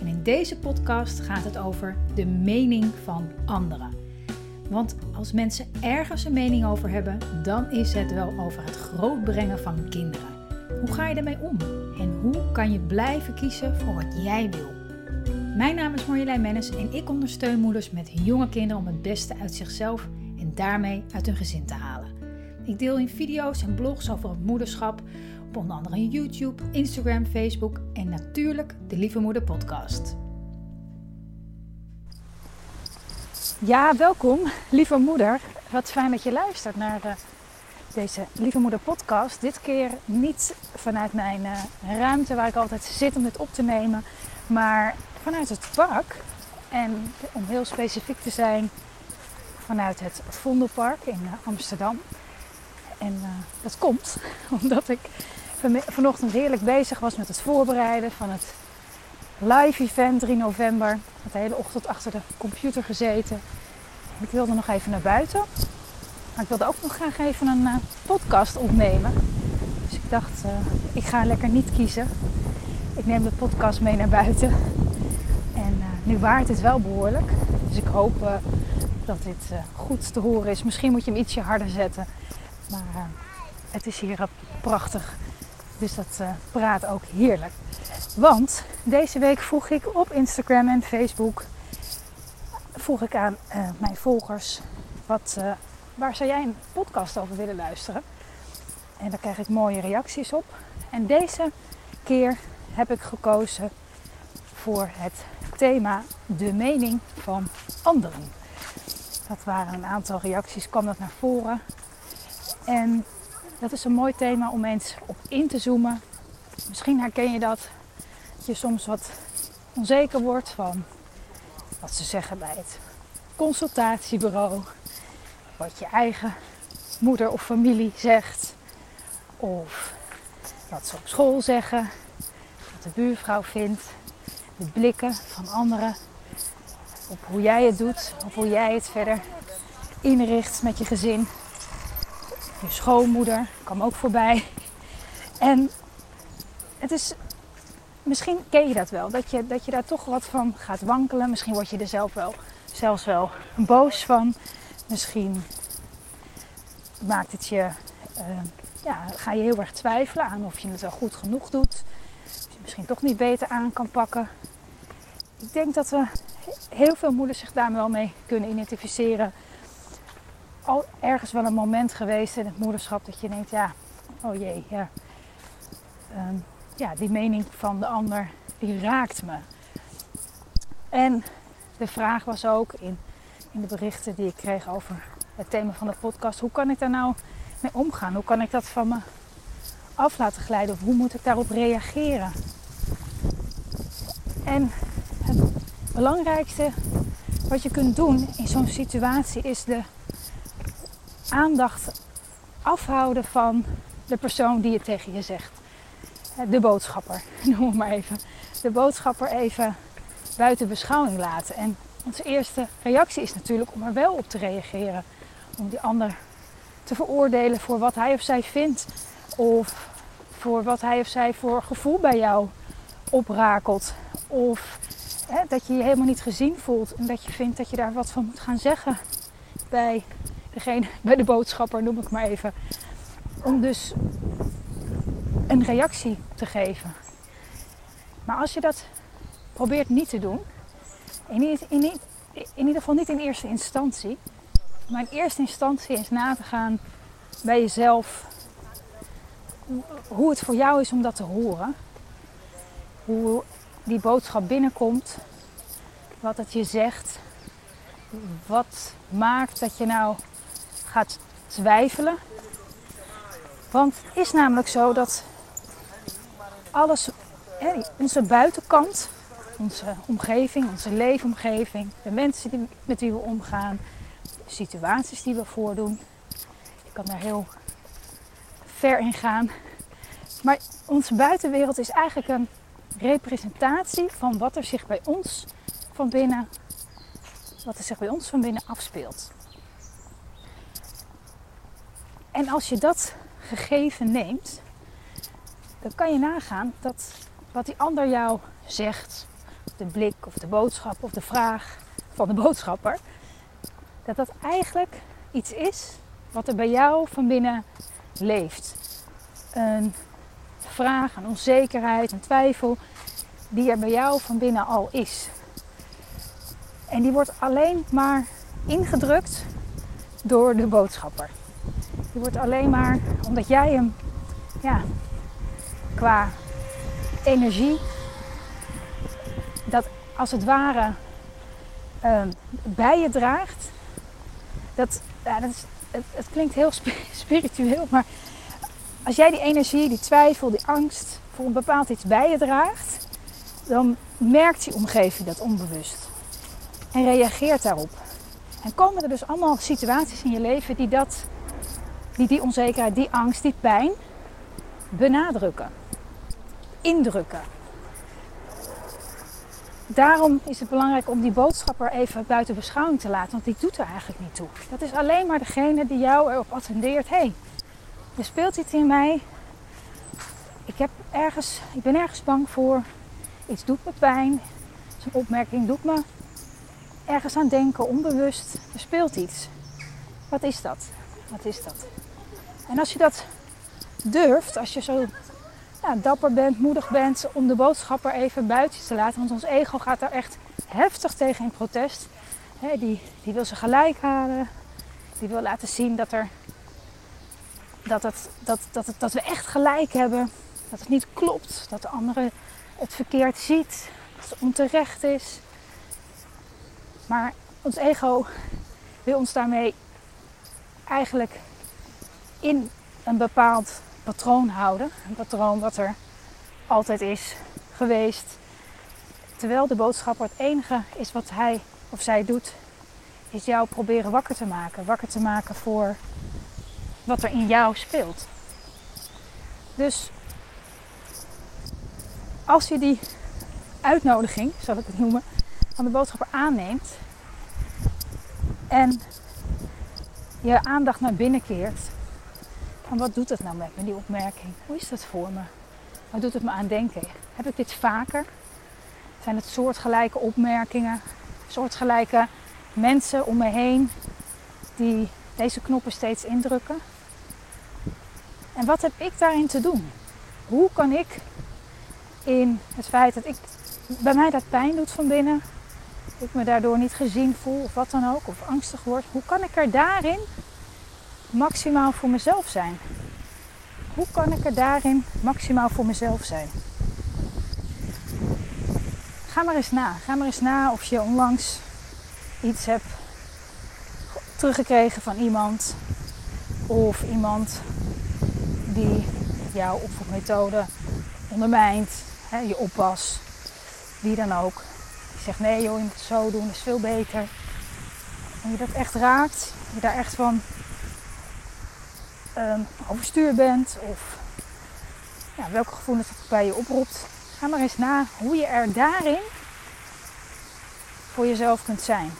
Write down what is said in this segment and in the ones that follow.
En in deze podcast gaat het over de mening van anderen. Want als mensen ergens een mening over hebben, dan is het wel over het grootbrengen van kinderen. Hoe ga je ermee om? En hoe kan je blijven kiezen voor wat jij wil? Mijn naam is Marjolein Mennis en ik ondersteun moeders met jonge kinderen om het beste uit zichzelf en daarmee uit hun gezin te halen. Ik deel in video's en blogs over het moederschap, op onder andere YouTube, Instagram, Facebook en natuurlijk de Lieve Moeder podcast. Ja, welkom lieve moeder. Wat fijn dat je luistert naar uh, deze Lieve Moeder podcast. Dit keer niet vanuit mijn uh, ruimte waar ik altijd zit om dit op te nemen, maar vanuit het park. En om heel specifiek te zijn, vanuit het Vondelpark in uh, Amsterdam. En dat komt omdat ik vanochtend heerlijk bezig was met het voorbereiden van het live event 3 november. Ik de hele ochtend achter de computer gezeten. Ik wilde nog even naar buiten. Maar ik wilde ook nog graag even een uh, podcast opnemen. Dus ik dacht, uh, ik ga lekker niet kiezen. Ik neem de podcast mee naar buiten. En uh, nu waait het wel behoorlijk. Dus ik hoop dat dit goed te horen is. Misschien moet je hem ietsje harder zetten. Maar het is hier prachtig dus dat uh, praat ook heerlijk. Want deze week vroeg ik op Instagram en Facebook vroeg ik aan uh, mijn volgers wat, uh, waar zou jij een podcast over willen luisteren? En daar krijg ik mooie reacties op. En deze keer heb ik gekozen voor het thema de mening van anderen. Dat waren een aantal reacties, kwam dat naar voren. En dat is een mooi thema om eens op in te zoomen. Misschien herken je dat. Dat je soms wat onzeker wordt van wat ze zeggen bij het consultatiebureau. Wat je eigen moeder of familie zegt. Of wat ze op school zeggen. Wat de buurvrouw vindt. De blikken van anderen. Op hoe jij het doet. Of hoe jij het verder inricht met je gezin je schoonmoeder kwam ook voorbij. En het is, misschien ken je dat wel, dat je, dat je daar toch wat van gaat wankelen. Misschien word je er zelf wel, zelfs wel boos van. Misschien maakt het je, uh, ja, ga je heel erg twijfelen aan of je het wel goed genoeg doet. Of je misschien toch niet beter aan kan pakken. Ik denk dat we heel veel moeders zich daar wel mee kunnen identificeren al ergens wel een moment geweest in het moederschap dat je denkt, ja, oh jee, ja, ehm, ja die mening van de ander, die raakt me. En de vraag was ook in, in de berichten die ik kreeg over het thema van de podcast, hoe kan ik daar nou mee omgaan? Hoe kan ik dat van me af laten glijden? Of hoe moet ik daarop reageren? En het belangrijkste wat je kunt doen in zo'n situatie is de aandacht afhouden van de persoon die het tegen je zegt. De boodschapper, noem maar even. De boodschapper even buiten beschouwing laten. En onze eerste reactie is natuurlijk om er wel op te reageren. Om die ander te veroordelen voor wat hij of zij vindt. Of voor wat hij of zij voor gevoel bij jou oprakelt. Of hè, dat je je helemaal niet gezien voelt en dat je vindt dat je daar wat van moet gaan zeggen bij degene bij de boodschapper, noem ik maar even. Om dus een reactie te geven. Maar als je dat probeert niet te doen, in, in, in, in ieder geval niet in eerste instantie, maar in eerste instantie is na te gaan bij jezelf hoe het voor jou is om dat te horen. Hoe die boodschap binnenkomt, wat het je zegt, wat maakt dat je nou gaat twijfelen. Want het is namelijk zo dat alles, onze buitenkant, onze omgeving, onze leefomgeving, de mensen die, met wie we omgaan, de situaties die we voordoen. Ik kan daar heel ver in gaan. Maar onze buitenwereld is eigenlijk een representatie van wat er zich bij ons van binnen, wat er zich bij ons van binnen afspeelt. En als je dat gegeven neemt, dan kan je nagaan dat wat die ander jou zegt, de blik of de boodschap of de vraag van de boodschapper, dat dat eigenlijk iets is wat er bij jou van binnen leeft. Een vraag, een onzekerheid, een twijfel die er bij jou van binnen al is. En die wordt alleen maar ingedrukt door de boodschapper. Die wordt alleen maar omdat jij hem ja, qua energie, dat als het ware uh, bij je draagt. Dat, ja, dat is, het, het, klinkt heel spiritueel, maar als jij die energie, die twijfel, die angst voor een bepaald iets bij je draagt, dan merkt die omgeving dat onbewust en reageert daarop. En komen er dus allemaal situaties in je leven die dat, die, die onzekerheid, die angst, die pijn benadrukken, indrukken. Daarom is het belangrijk om die boodschapper even buiten beschouwing te laten, want die doet er eigenlijk niet toe. Dat is alleen maar degene die jou erop attendeert: hé, hey, er speelt iets in mij. Ik, heb ergens, ik ben ergens bang voor. Iets doet me pijn. Zo'n opmerking doet me ergens aan denken, onbewust. Er speelt iets. Wat is dat? Wat is dat? En als je dat durft, als je zo ja, dapper bent, moedig bent om de boodschapper even buiten te laten. Want ons ego gaat daar echt heftig tegen in protest. die, die wil ze gelijk halen. Die wil laten zien dat, er, dat, het, dat, dat, dat we echt gelijk hebben. Dat het niet klopt. Dat de andere het verkeerd ziet. Dat het onterecht is. Maar ons ego wil ons daarmee eigenlijk in een bepaald patroon houden. Een patroon wat er altijd is geweest. Terwijl de boodschapper het enige is wat hij of zij doet, is jou proberen wakker te maken. Wakker te maken voor wat er in jou speelt. Dus als je die uitnodiging, zal ik het noemen, van de boodschapper aanneemt en je aandacht naar binnen keert, en wat doet het nou met me, die opmerking? Hoe is dat voor me? Wat doet het me aan denken? Heb ik dit vaker? Zijn het soortgelijke opmerkingen, soortgelijke mensen om me heen die deze knoppen steeds indrukken? En wat heb ik daarin te doen? Hoe kan ik in het feit dat ik, bij mij dat pijn doet van binnen, ik me daardoor niet gezien voel of wat dan ook, of angstig word, hoe kan ik er daarin maximaal voor mezelf zijn? Hoe kan ik er daarin maximaal voor mezelf zijn? Ga maar eens na. Ga maar eens na of je onlangs iets hebt teruggekregen van iemand. Of iemand die jouw opvoedmethode ondermijnt. Hè, je oppas. Wie dan ook. Die zegt nee joh, je moet het zo doen, dat is veel beter. En je dat echt raakt. Je daar echt van um, overstuur bent of ja, welke gevoelens het bij je oproept. Ga maar eens na hoe je er daarin voor jezelf kunt zijn.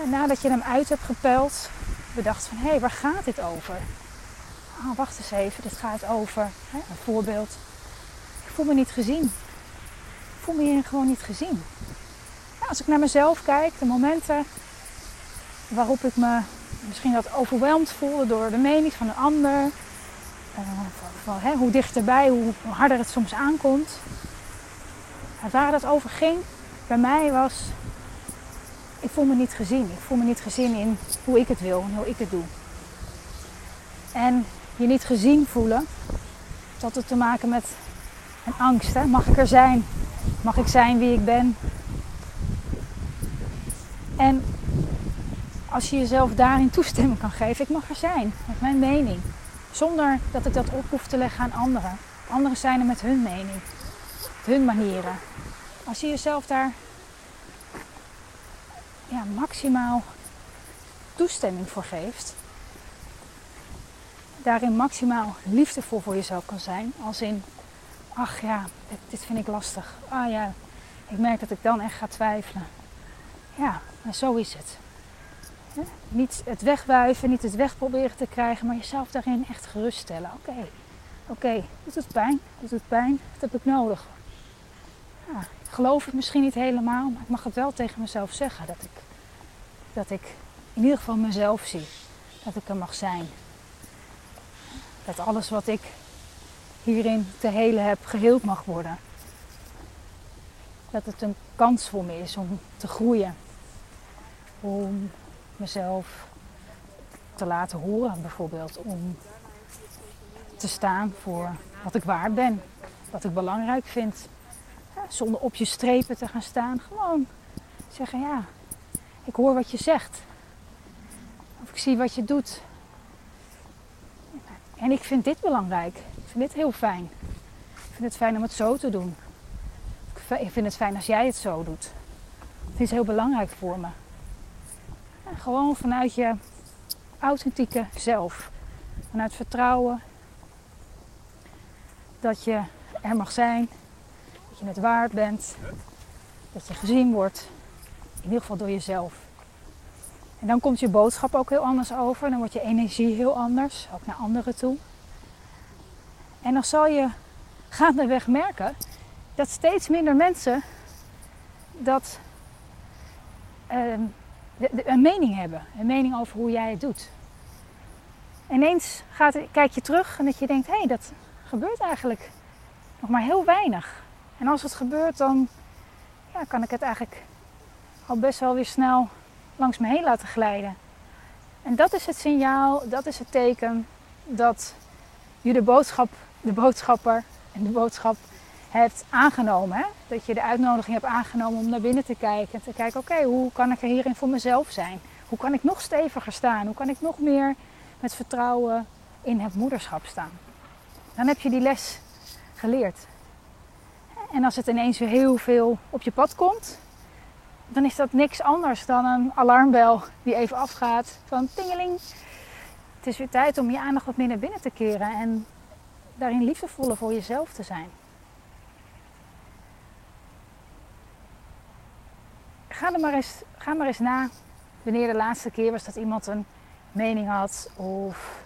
En nadat je hem uit hebt gepeld, bedacht van hé, hey, waar gaat dit over? Oh, wacht eens even, dit gaat over hè, een voorbeeld. Ik voel me niet gezien. Ik voel me hier gewoon niet gezien. als ik naar mezelf kijk, de momenten waarop ik me misschien dat overweldigd voelde door de mening van een ander. Uh, hè, hoe dichterbij, hoe harder het soms aankomt. En waar dat over ging, bij mij was, ik voel me niet gezien. Ik voel me niet gezien in hoe ik het wil en hoe ik het doe. En je niet gezien voelen, dat had te maken met een angst. Hè? Mag ik er zijn? Mag ik zijn wie ik ben? En als je jezelf daarin toestemming kan geven, ik mag er zijn, met mijn mening. Zonder dat ik dat op hoef te leggen aan anderen. Anderen zijn er met hun mening, hun manieren. als je jezelf daar ja, maximaal toestemming voor geeft, daarin maximaal liefdevol voor jezelf kan zijn, als in, ach ja, dit, dit vind ik lastig. Ah ja, ik merk dat ik dan echt ga twijfelen. Ja, en zo is het. Niet het wegwuiven, niet het wegproberen te krijgen, maar jezelf daarin echt geruststellen. Oké, oké, dit doet pijn, dit doet pijn, dat heb ik nodig. Ja, ik geloof het misschien niet helemaal, maar ik mag het wel tegen mezelf zeggen. Dat ik, dat ik in ieder geval mezelf zie. Dat ik er mag zijn. Dat alles wat ik hierin te helen heb, geheeld mag worden. Dat het een kans voor me is om te groeien. Om mezelf te laten horen, bijvoorbeeld. Om te staan voor wat ik waard ben, wat ik belangrijk vind. zonder op je strepen te gaan staan. Gewoon zeggen: Ja, ik hoor wat je zegt. Of ik zie wat je doet. En ik vind dit belangrijk. Ik vind dit heel fijn. Ik vind het fijn om het zo te doen. Ik vind het fijn als jij het zo doet. Het is heel belangrijk voor me. Gewoon vanuit je authentieke zelf. Vanuit vertrouwen. Dat je er mag zijn. Dat je het waard bent. Dat je gezien wordt. In ieder geval door jezelf. En dan komt je boodschap ook heel anders over. Dan wordt je energie heel anders. Ook naar anderen toe. En dan zal je gaandeweg merken dat steeds minder mensen dat een mening hebben. Een mening over hoe jij het doet. Ineens gaat, kijk je terug en dat je denkt, hé, hey, dat gebeurt eigenlijk nog maar heel weinig. En als het gebeurt, dan ja, kan ik het eigenlijk al best wel weer snel langs me heen laten glijden. En dat is het signaal, dat is het teken dat je de boodschap, de boodschapper en de boodschap hebt aangenomen. Hè? Dat je de uitnodiging hebt aangenomen om naar binnen te kijken. En te kijken, oké, hoe kan ik er hierin voor mezelf zijn? Hoe kan ik nog steviger staan? Hoe kan ik nog meer met vertrouwen in het moederschap staan? Dan heb je die les geleerd. En als het ineens weer heel veel op je pad komt, dan is dat niks anders dan een alarmbel die even afgaat van tingeling. Het is weer tijd om je aandacht wat meer naar binnen te keren en daarin liefdevoller voor jezelf te zijn. Ga, er maar eens, ga maar eens na wanneer de laatste keer was dat iemand een mening had of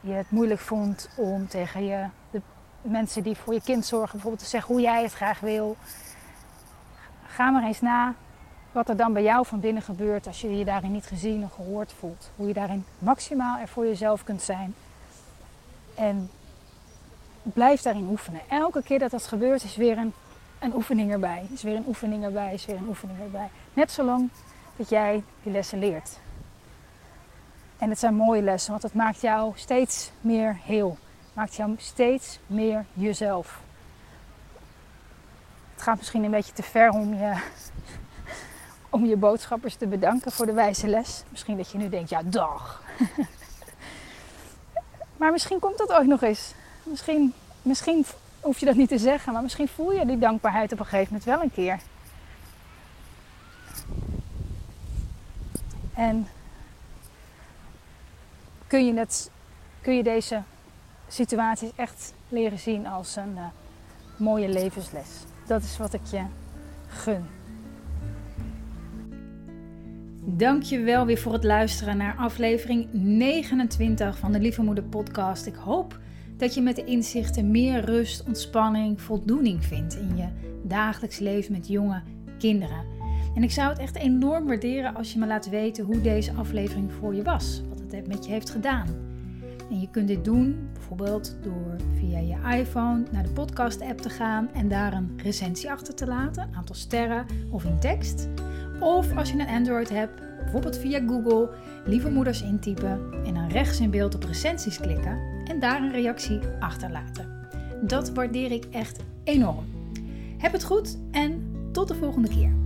je het moeilijk vond om tegen je, de mensen die voor je kind zorgen bijvoorbeeld te zeggen hoe jij het graag wil. Ga maar eens na wat er dan bij jou van binnen gebeurt als je je daarin niet gezien of gehoord voelt. Hoe je daarin maximaal er voor jezelf kunt zijn. En blijf daarin oefenen. Elke keer dat dat gebeurt is weer een een oefening erbij. Is weer een oefening erbij, is weer een oefening erbij. Net zolang dat jij die lessen leert. En het zijn mooie lessen, want het maakt jou steeds meer heel. Maakt jou steeds meer jezelf. Het gaat misschien een beetje te ver om je, om je boodschappers te bedanken voor de wijze les. Misschien dat je nu denkt, ja dag. maar misschien komt dat ook nog eens. Misschien, misschien hoef je dat niet te zeggen, maar misschien voel je die dankbaarheid op een gegeven moment wel een keer. En kun je, het, kun je deze situaties echt leren zien als een uh, mooie levensles. Dat is wat ik je gun. Dank je wel weer voor het luisteren naar aflevering 29 van de Lieve Moeder podcast. Ik hoop dat je met de inzichten meer rust, ontspanning, voldoening vindt in je dagelijks leven met jonge kinderen. En ik zou het echt enorm waarderen als je me laat weten hoe deze aflevering voor je was, wat het met je heeft gedaan. En je kunt dit doen bijvoorbeeld door via je iPhone naar de podcast-app te gaan en daar een recensie achter te laten, een aantal sterren of in tekst. Of als je een Android hebt, bijvoorbeeld via Google, lieve moeders intypen en dan rechts in beeld op recensies klikken en daar een reactie achterlaten. Dat waardeer ik echt enorm. Heb het goed en tot de volgende keer.